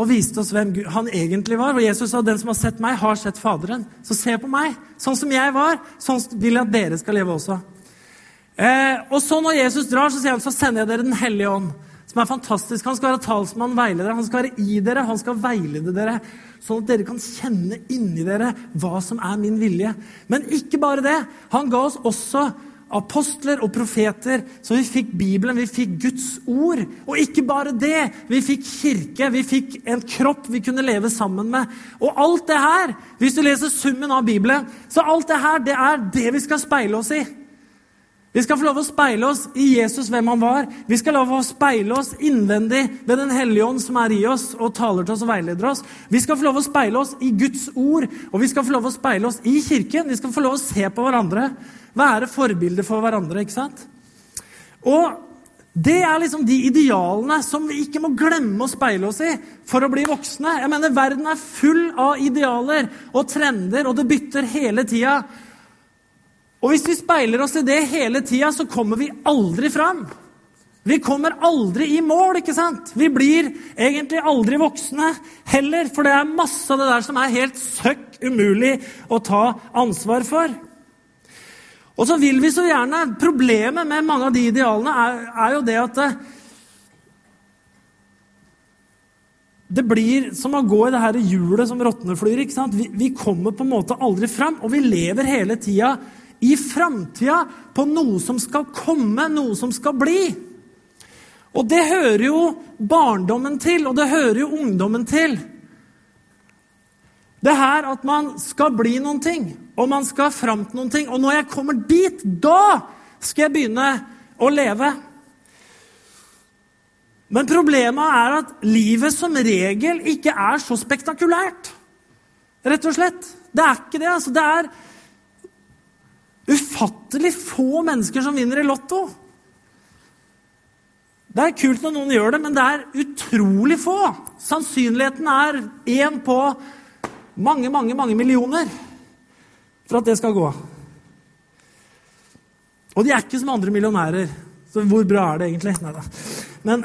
og viste oss hvem han egentlig var. Og Jesus sa den som har sett meg, har sett Faderen. Så se på meg, sånn som jeg var. Sånn vil jeg at dere skal leve også. Eh, og så når Jesus drar, så sier han så sender jeg dere Den hellige ånd. Som er fantastisk. Han skal være talsmann, veileder. Han skal være i dere, han skal veilede dere. Sånn at dere kan kjenne inni dere hva som er min vilje. Men ikke bare det. Han ga oss også apostler og profeter, så vi fikk Bibelen, vi fikk Guds ord. Og ikke bare det, vi fikk kirke, vi fikk en kropp vi kunne leve sammen med. Og alt det her, hvis du leser summen av Bibelen, så alt det her, det er det vi skal speile oss i. Vi skal få lov å speile oss i Jesus, hvem han var. Vi skal lov å speile oss innvendig ved Den hellige ånd som er i oss og taler til oss og veileder oss. Vi skal få lov å speile oss i Guds ord, og vi skal få lov å speile oss i kirken. Vi skal få lov å se på hverandre. Være forbilder for hverandre, ikke sant? Og Det er liksom de idealene som vi ikke må glemme å speile oss i for å bli voksne. Jeg mener, Verden er full av idealer og trender, og det bytter hele tida. Og hvis vi speiler oss i det hele tida, så kommer vi aldri fram. Vi kommer aldri i mål, ikke sant? Vi blir egentlig aldri voksne heller, for det er masse av det der som er helt søkk umulig å ta ansvar for. Og så vil vi så gjerne Problemet med mange av de idealene er, er jo det at det, det blir som å gå i det her hjulet som råtneflyr. ikke sant? Vi, vi, kommer på en måte aldri fram, og vi lever hele tida i framtida på noe som skal komme, noe som skal bli. Og det hører jo barndommen til, og det hører jo ungdommen til. Det her at man skal bli noen ting, og man skal fram til noen ting. Og når jeg kommer dit, da skal jeg begynne å leve. Men problemet er at livet som regel ikke er så spektakulært. Rett og slett. Det er ikke det. altså. Det er ufattelig få mennesker som vinner i Lotto. Det er kult når noen gjør det, men det er utrolig få. Sannsynligheten er én på mange, mange, mange millioner for at det skal gå. Og de er ikke som andre millionærer. Så hvor bra er det egentlig? Nei da. Men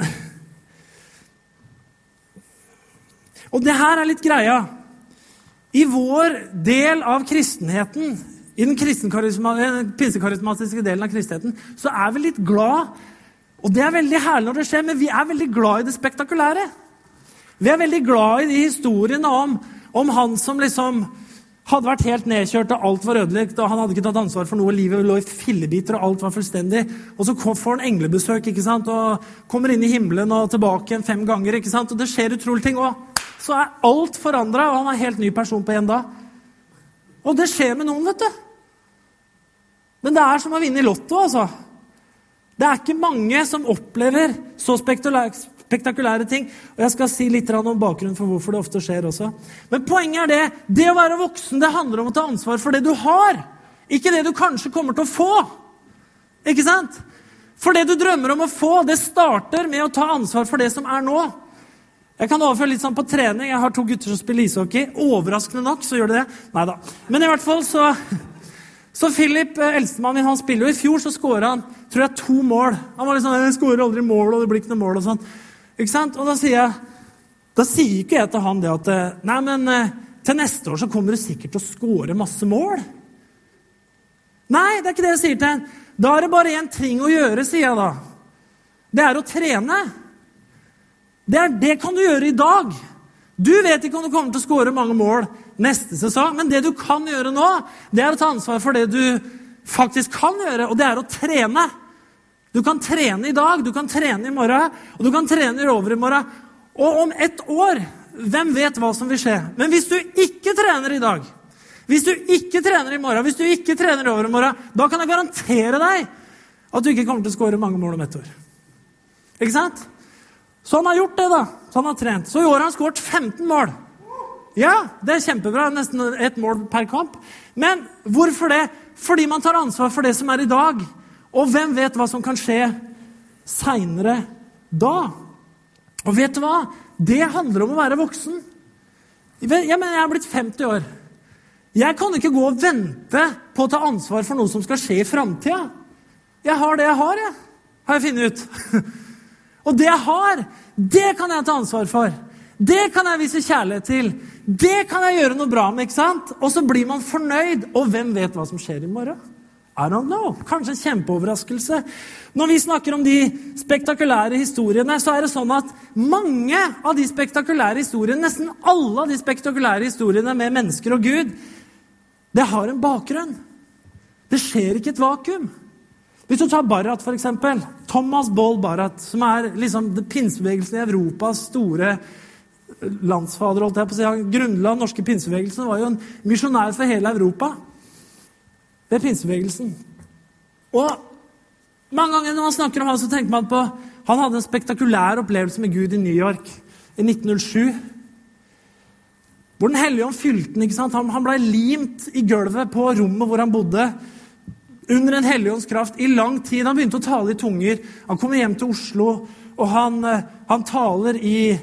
Og det her er litt greia. I vår del av kristenheten, i den pinsekarismatiske delen av kristenheten, så er vi litt glad. Og det er veldig herlig når det skjer, men vi er veldig glad i det spektakulære. Vi er veldig glad i de historiene om om han som liksom hadde vært helt nedkjørt, og alt var ødelagt, og han hadde ikke tatt ansvar for noe. Livet lå i fillebiter, og alt var fullstendig. Og så får han englebesøk ikke sant? og kommer inn i himmelen og tilbake igjen fem ganger. ikke sant? Og det skjer utrolige ting. Og så er alt forandra, og han er helt ny person på én dag. Og det skjer med noen, vet du. Men det er som å vinne i Lotto, altså. Det er ikke mange som opplever så spektakulære ting. Og Jeg skal si litt om bakgrunnen for hvorfor det ofte skjer også. Men poenget er det det å være voksen det handler om å ta ansvar for det du har. Ikke det du kanskje kommer til å få. Ikke sant? For det du drømmer om å få, det starter med å ta ansvar for det som er nå. Jeg kan overføre litt sånn på trening. Jeg har to gutter som spiller ishockey. Overraskende nok så gjør de det. Nei da. Men i hvert fall så så Philip, eh, eldstemann min, han spiller jo. I fjor så skåra han tror jeg, to mål. Han var litt sånn, jeg skårer aldri mål, og det blir ikke noe mål og sånn. Ikke sant? Og da sier jeg da sier ikke jeg til han det at Nei, men eh, til neste år så kommer du sikkert til å skåre masse mål. Nei, det er ikke det jeg sier til ham. Da er det bare én ting å gjøre, sier jeg da. Det er å trene. Det, er, det kan du gjøre i dag. Du vet ikke om du kommer til å skåre mange mål neste sesong, men det du kan gjøre nå, det er å ta ansvar for det du faktisk kan gjøre, og det er å trene. Du kan trene i dag, du kan trene i morgen, og du kan trene i over. Og om ett år Hvem vet hva som vil skje? Men hvis du ikke trener i dag, hvis du ikke trener i morgen, hvis du ikke trener i overmorgen, da kan jeg garantere deg at du ikke kommer til å skåre mange mål om ett år. Ikke sant? Så han har gjort det, da. Så han har trent. Så i år har han skåret 15 mål. Ja, det er kjempebra. Nesten ett mål per kamp. Men hvorfor det? Fordi man tar ansvar for det som er i dag. Og hvem vet hva som kan skje seinere da? Og vet du hva? Det handler om å være voksen. Jeg, mener, jeg er blitt 50 år. Jeg kan ikke gå og vente på å ta ansvar for noe som skal skje i framtida. Jeg har det jeg har, jeg. Har jeg funnet ut. *laughs* og det jeg har, det kan jeg ta ansvar for. Det kan jeg vise kjærlighet til. Det kan jeg gjøre noe bra med. ikke sant? Og så blir man fornøyd. Og hvem vet hva som skjer i morgen? I don't know. Kanskje en kjempeoverraskelse. Når vi snakker om de spektakulære historiene, så er det sånn at mange av de spektakulære historiene, nesten alle av de spektakulære historiene med mennesker og Gud, det har en bakgrunn. Det skjer ikke et vakuum. Hvis du tar Barrat, f.eks. Thomas Boll Barrat, som er liksom pinsebevegelsen i Europas store landsfader. holdt jeg på å si. Han grunnla den norske pinsebevegelsen, var jo en misjonær for hele Europa ved pinsebevegelsen. Og mange ganger når man snakker om ham, så tenker man på Han hadde en spektakulær opplevelse med Gud i New York i 1907. Hvor Den hellige ånd fylte den. ikke sant? Han, han ble limt i gulvet på rommet hvor han bodde. under en helligåndskraft i lang tid. Han begynte å tale i tunger. Han kommer hjem til Oslo, og han, eh, han taler i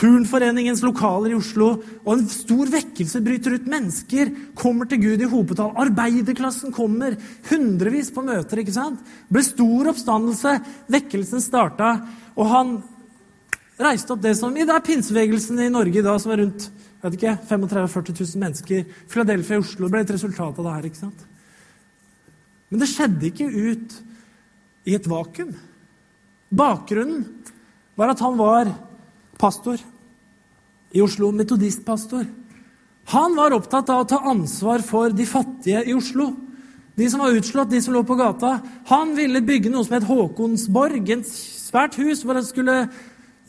Turnforeningens lokaler i Oslo. Og en stor vekkelse bryter ut. Mennesker kommer til Gud i hopetall. Arbeiderklassen kommer. Hundrevis på møter. ikke sant? Det ble stor oppstandelse. Vekkelsen starta, og han reiste opp det som i det er pinsebevegelsen i Norge i dag, som er rundt vet ikke, 35 000-40 000 mennesker. Philadelphia i Oslo ble et resultat av det her. ikke sant? Men det skjedde ikke ut i et vakuum. Bakgrunnen var at han var pastor i Oslo, metodistpastor. Han var opptatt av å ta ansvar for de fattige i Oslo. De som var utslått, de som lå på gata. Han ville bygge noe som het Håkonsborg, et svært hus hvor han skulle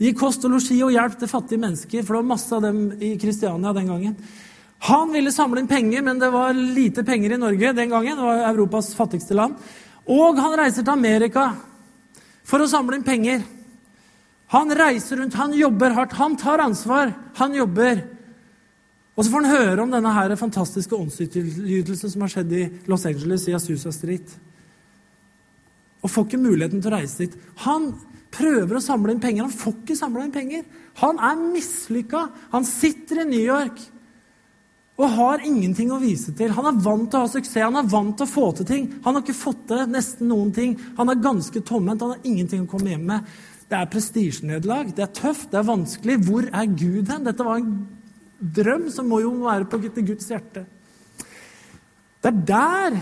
gi kost og losji og hjelp til fattige mennesker, for det var masse av dem i Kristiania den gangen. Han ville samle inn penger, men det var lite penger i Norge den gangen. Det var Europas fattigste land. Og han reiser til Amerika for å samle inn penger. Han reiser rundt, han jobber hardt, han tar ansvar, han jobber. Og så får han høre om denne her fantastiske åndsytelsen som har skjedd i Los Angeles, i Asusa Street. Og får ikke muligheten til å reise dit. Han prøver å samle inn penger. Han får ikke samla inn penger. Han er mislykka. Han sitter i New York og har ingenting å vise til. Han er vant til å ha suksess, han er vant til å få til ting. Han har ikke fått til nesten noen ting. Han er ganske tomhendt, han har ingenting å komme hjem med. Det er prestisjenederlag, det er tøft, det er vanskelig. Hvor er Gud hen? Dette var en drøm som må jo være på Guds hjerte. Det er der,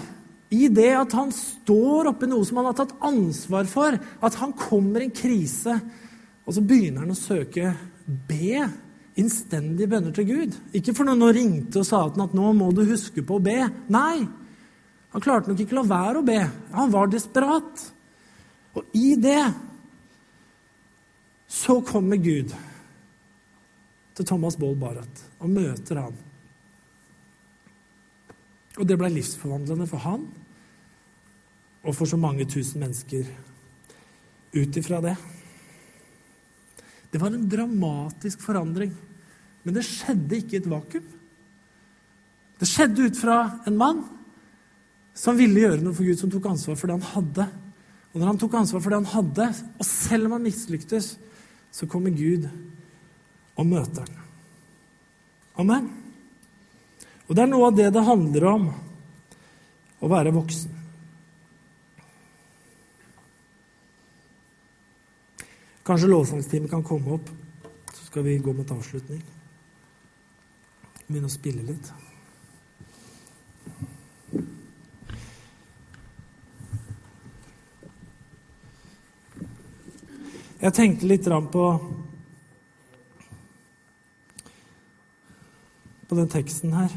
i det at han står oppi noe som han har tatt ansvar for, at han kommer i en krise, og så begynner han å søke be innstendige bønner til Gud. Ikke for noen ringte og sa til ham at 'nå må du huske på å be'. Nei, han klarte nok ikke å la være å be. Han var desperat. Og i det så kommer Gud til Thomas Boll Barrat og møter han. Og det ble livsforvandlende for han og for så mange tusen mennesker ut ifra det. Det var en dramatisk forandring. Men det skjedde ikke i et vakuum. Det skjedde ut fra en mann som ville gjøre noe for Gud, som tok ansvar for det han hadde. Og når han tok ansvar for det han hadde, og selv om han mislyktes, så kommer Gud og møter den. Amen. Og det er noe av det det handler om å være voksen. Kanskje lovsangstimen kan komme opp, så skal vi gå mot avslutning. Begynne å spille litt. Jeg tenkte litt på på den teksten her.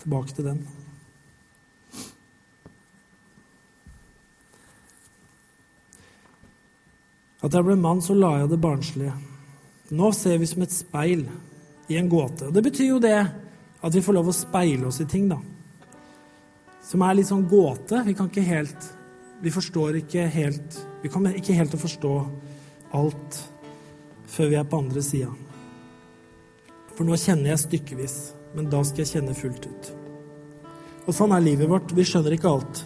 Tilbake til den. At jeg ble mann, så la jeg det barnslige. Nå ser vi som et speil i en gåte. Og Det betyr jo det at vi får lov å speile oss i ting, da. Som er litt sånn gåte. Vi kan ikke helt Vi forstår ikke helt Vi kommer ikke helt til å forstå alt før vi er på andre sida. For nå kjenner jeg stykkevis, men da skal jeg kjenne fullt ut. Og sånn er livet vårt. Vi skjønner ikke alt.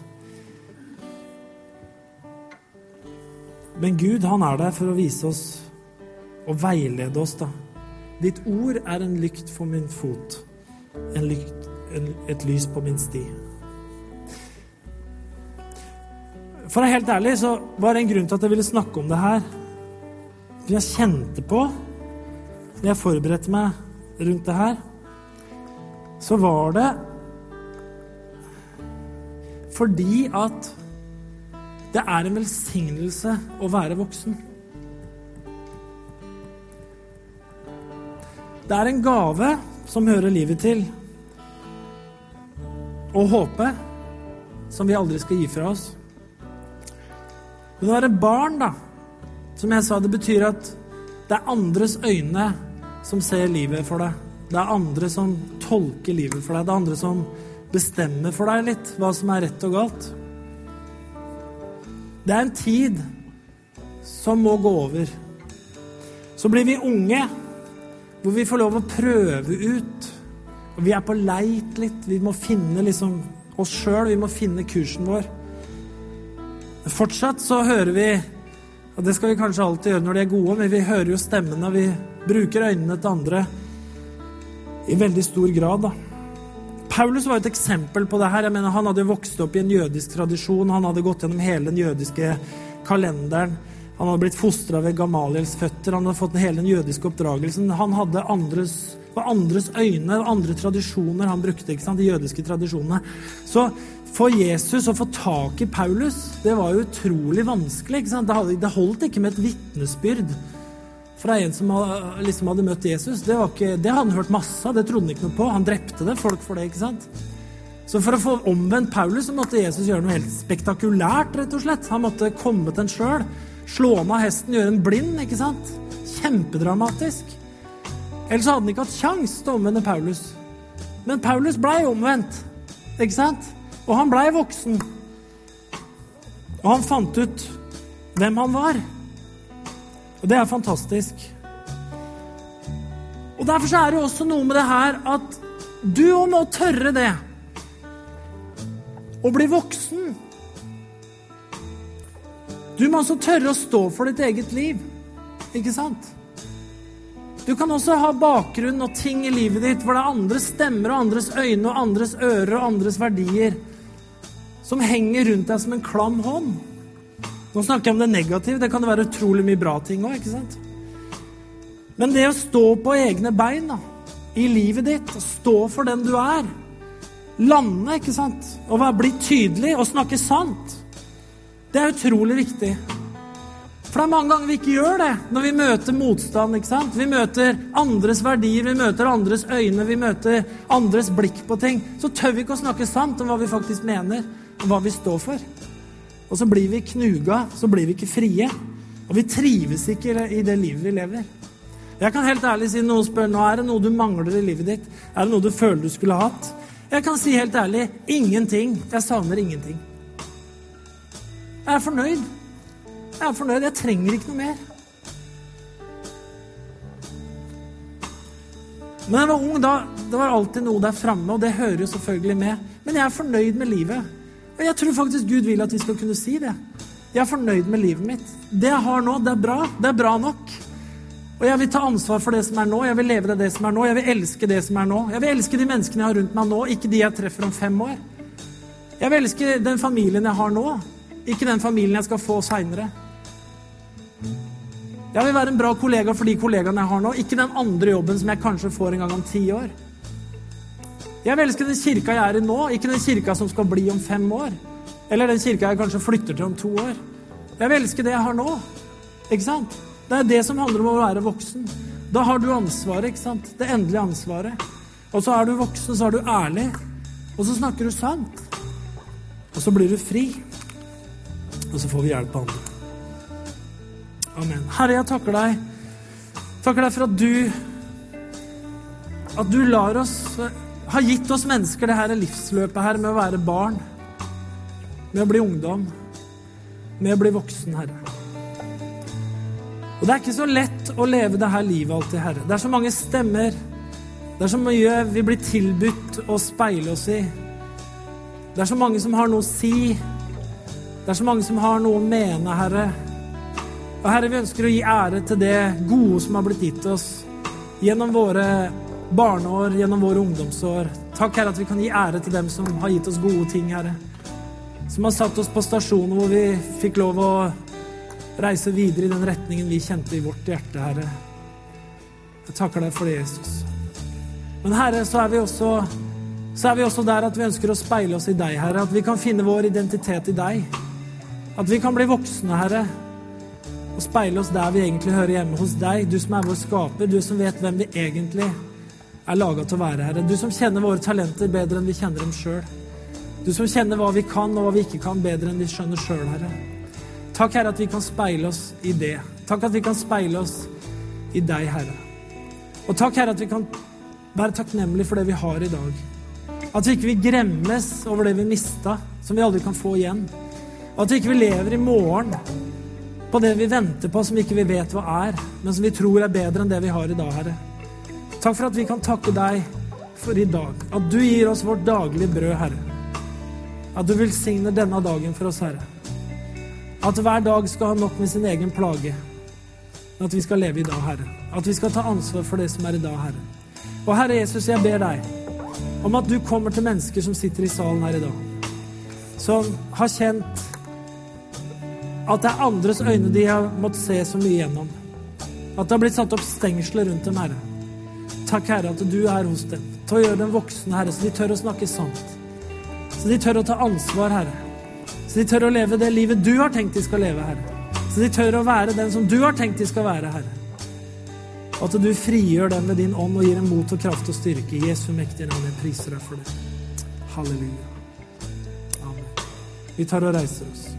Men Gud, han er der for å vise oss og veilede oss, da. Ditt ord er en lykt for min fot, lykt, en, et lys på min sti. For å være helt ærlig så var det en grunn til at jeg ville snakke om det her. For jeg kjente på når jeg forberedte meg rundt det her, så var det fordi at det er en velsignelse å være voksen. Det er en gave som hører livet til, og håpe som vi aldri skal gi fra oss. Men å være barn, da, som jeg sa, det betyr at det er andres øyne som ser livet for deg. Det er andre som tolker livet for deg. Det er andre som bestemmer for deg litt hva som er rett og galt. Det er en tid som må gå over. Så blir vi unge, hvor vi får lov å prøve ut. Og vi er på leit litt. Vi må finne liksom oss sjøl, vi må finne kursen vår. Fortsatt så hører vi og det skal vi kanskje alltid gjøre når de er gode, men vi hører jo stemmene, vi bruker øynene til andre i veldig stor grad. da. Paulus var et eksempel på det her. Jeg mener, Han hadde vokst opp i en jødisk tradisjon. Han hadde gått gjennom hele den jødiske kalenderen. Han hadde blitt fostra ved Gamaliels føtter. Han hadde fått hele den jødiske oppdragelsen. Han hadde andres, var andres øyne, andre tradisjoner han brukte. ikke sant, De jødiske tradisjonene. Så for Jesus å få tak i Paulus, det var jo utrolig vanskelig. ikke sant? Det, holdt ikke med et vitnesbyrd fra en som liksom hadde møtt Jesus. Det, ikke, det, hadde han hørt masse av, det trodde han ikke noe på. Han drepte det, folk for det. ikke sant? Så for å få omvendt Paulus så måtte Jesus gjøre noe helt spektakulært. rett og slett. Han måtte komme til en sjøl, slå ned hesten, gjøre en blind. ikke sant? Kjempedramatisk. Ellers hadde han ikke hatt kjangs til å omvende Paulus. Men Paulus blei omvendt. ikke sant? Og han blei voksen. Og han fant ut hvem han var. Og det er fantastisk. Og Derfor er det også noe med det her at du òg må tørre det. Å bli voksen. Du må også tørre å stå for ditt eget liv. Ikke sant? Du kan også ha bakgrunn og ting i livet ditt hvor det er andres stemmer og andres øyne og andres ører og andres verdier som henger rundt deg som en klam hånd. Nå snakker jeg om det negative. Det kan være utrolig mye bra ting òg, ikke sant? Men det å stå på egne bein da, i livet ditt, stå for den du er, lande, ikke sant, og bli tydelig og snakke sant, det er utrolig viktig. For det er mange ganger vi ikke gjør det når vi møter motstand. ikke sant? Vi møter andres verdier, vi møter andres øyne, vi møter andres blikk på ting. Så tør vi ikke å snakke sant om hva vi faktisk mener hva vi står for. Og så blir vi knuga, så blir vi ikke frie. Og vi trives ikke i det livet vi lever. Jeg kan helt ærlig si noen spør nå er det noe du mangler i livet ditt. Er det noe du føler du skulle hatt? Jeg kan si helt ærlig ingenting. Jeg savner ingenting. Jeg er fornøyd. Jeg er fornøyd. Jeg trenger ikke noe mer. Men jeg var ung, da, det var alltid noe der framme, og det hører jo selvfølgelig med. Men jeg er fornøyd med livet. Og jeg tror faktisk Gud vil at vi skal kunne si det. Jeg er fornøyd med livet mitt. Det jeg har nå, det er bra. Det er bra nok. Og jeg vil ta ansvar for det som er nå. Jeg vil leve det, det som er nå. Jeg vil elske det som er nå. Jeg vil elske de menneskene jeg har rundt meg nå, ikke de jeg treffer om fem år. Jeg vil elske den familien jeg har nå, ikke den familien jeg skal få seinere. Jeg vil være en bra kollega for de kollegaene jeg har nå, ikke den andre jobben som jeg kanskje får en gang om ti år. Jeg vil elske den kirka jeg er i nå, ikke den kirka som skal bli om fem år. Eller den kirka jeg kanskje flytter til om to år. Jeg vil elske det jeg har nå. Ikke sant? Det er det som handler om å være voksen. Da har du ansvaret, ikke sant? Det endelige ansvaret. Og så er du voksen, så er du ærlig. Og så snakker du sant. Og så blir du fri. Og så får vi hjelp av andre. Amen. Herre, jeg takker deg. Takker deg for at du At du lar oss har gitt oss mennesker det her livsløpet her med å være barn, med å bli ungdom, med å bli voksen, Herre. Og det er ikke så lett å leve det her livet alltid, Herre. Det er så mange stemmer. Det er så mye vi blir tilbudt å speile oss i. Det er så mange som har noe å si. Det er så mange som har noe å mene, Herre. Og Herre, vi ønsker å gi ære til det gode som har blitt gitt oss gjennom våre barneår, gjennom våre ungdomsår. Takk, Herre, at vi kan gi ære til dem som har gitt oss gode ting, Herre. Som har satt oss på stasjoner hvor vi fikk lov å reise videre i den retningen vi kjente i vårt hjerte, Herre. Jeg takker deg for det, Jesus. Men Herre, så er vi også så er vi også der at vi ønsker å speile oss i deg, Herre. At vi kan finne vår identitet i deg. At vi kan bli voksne, Herre. Og speile oss der vi egentlig hører hjemme, hos deg. Du som er vår skaper, du som vet hvem vi egentlig er er laga til å være, Herre. Du som kjenner våre talenter bedre enn vi kjenner dem sjøl. Du som kjenner hva vi kan og hva vi ikke kan bedre enn vi skjønner sjøl, Herre. Takk, Herre, at vi kan speile oss i det. Takk at vi kan speile oss i deg, Herre. Og takk, Herre, at vi kan være takknemlige for det vi har i dag. At vi ikke vil gremmes over det vi mista, som vi aldri kan få igjen. Og at vi ikke lever i morgen på det vi venter på, som ikke vi vet hva er, men som vi tror er bedre enn det vi har i dag, Herre. Takk for at vi kan takke deg for i dag. At du gir oss vårt daglige brød, Herre. At du velsigner denne dagen for oss, Herre. At hver dag skal ha nok med sin egen plage. At vi skal leve i dag, Herre. At vi skal ta ansvar for det som er i dag, Herre. Og Herre Jesus, jeg ber deg om at du kommer til mennesker som sitter i salen her i dag. Som har kjent at det er andres øyne de har måttet se så mye gjennom. At det har blitt satt opp stengsler rundt dem, Herre. Takk, Herre, at du er hos dem. Til å gjøre dem voksne, Herre, så de tør å snakke sant. Så de tør å ta ansvar, Herre. Så de tør å leve det livet du har tenkt de skal leve, Herre. Så de tør å være den som du har tenkt de skal være, Herre. Og at du frigjør dem med din ånd og gir dem mot og kraft og styrke. Jesu mektige navn. Jeg priser deg for det. Halleluja. Amen. Vi tar og reiser oss.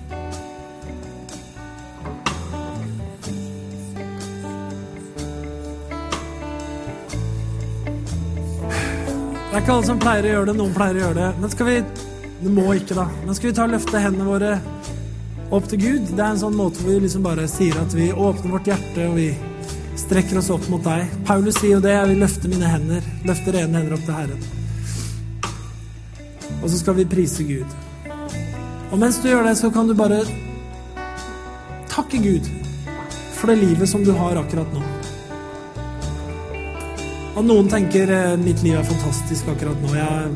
Det er ikke alle som pleier å gjøre det. Noen pleier å gjøre det. Men skal vi Det må ikke, da. Men skal vi ta og løfte hendene våre opp til Gud? Det er en sånn måte hvor vi liksom bare sier at vi åpner vårt hjerte, og vi strekker oss opp mot deg. Paulus sier jo det. Jeg vil løfte mine hender. Løfte rene hender opp til Herren. Og så skal vi prise Gud. Og mens du gjør det, så kan du bare takke Gud for det livet som du har akkurat nå. Og noen tenker eh, mitt liv er fantastisk akkurat nå. Jeg,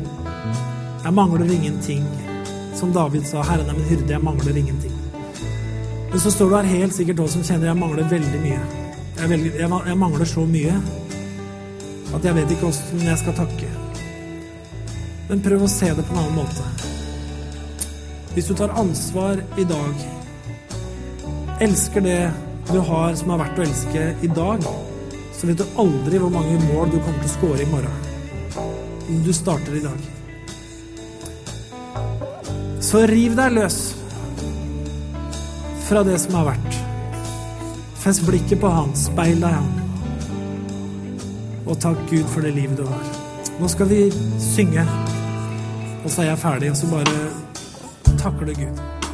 jeg mangler ingenting. Som David sa, 'Herren er min hyrde, jeg mangler ingenting'. Men så står du her helt sikkert også som kjenner jeg mangler veldig mye. Jeg, velger, jeg, jeg mangler så mye at jeg vet ikke åssen jeg skal takke. Men prøv å se det på en annen måte. Hvis du tar ansvar i dag, elsker det du har som er verdt å elske i dag, så vet du aldri hvor mange mål du kommer til å score i morgen. Men Du starter i dag. Så riv deg løs fra det som har vært. Fest blikket på Han, speil deg Han. Og takk Gud for det livet du har. Nå skal vi synge, og så er jeg ferdig, og så bare takler Gud.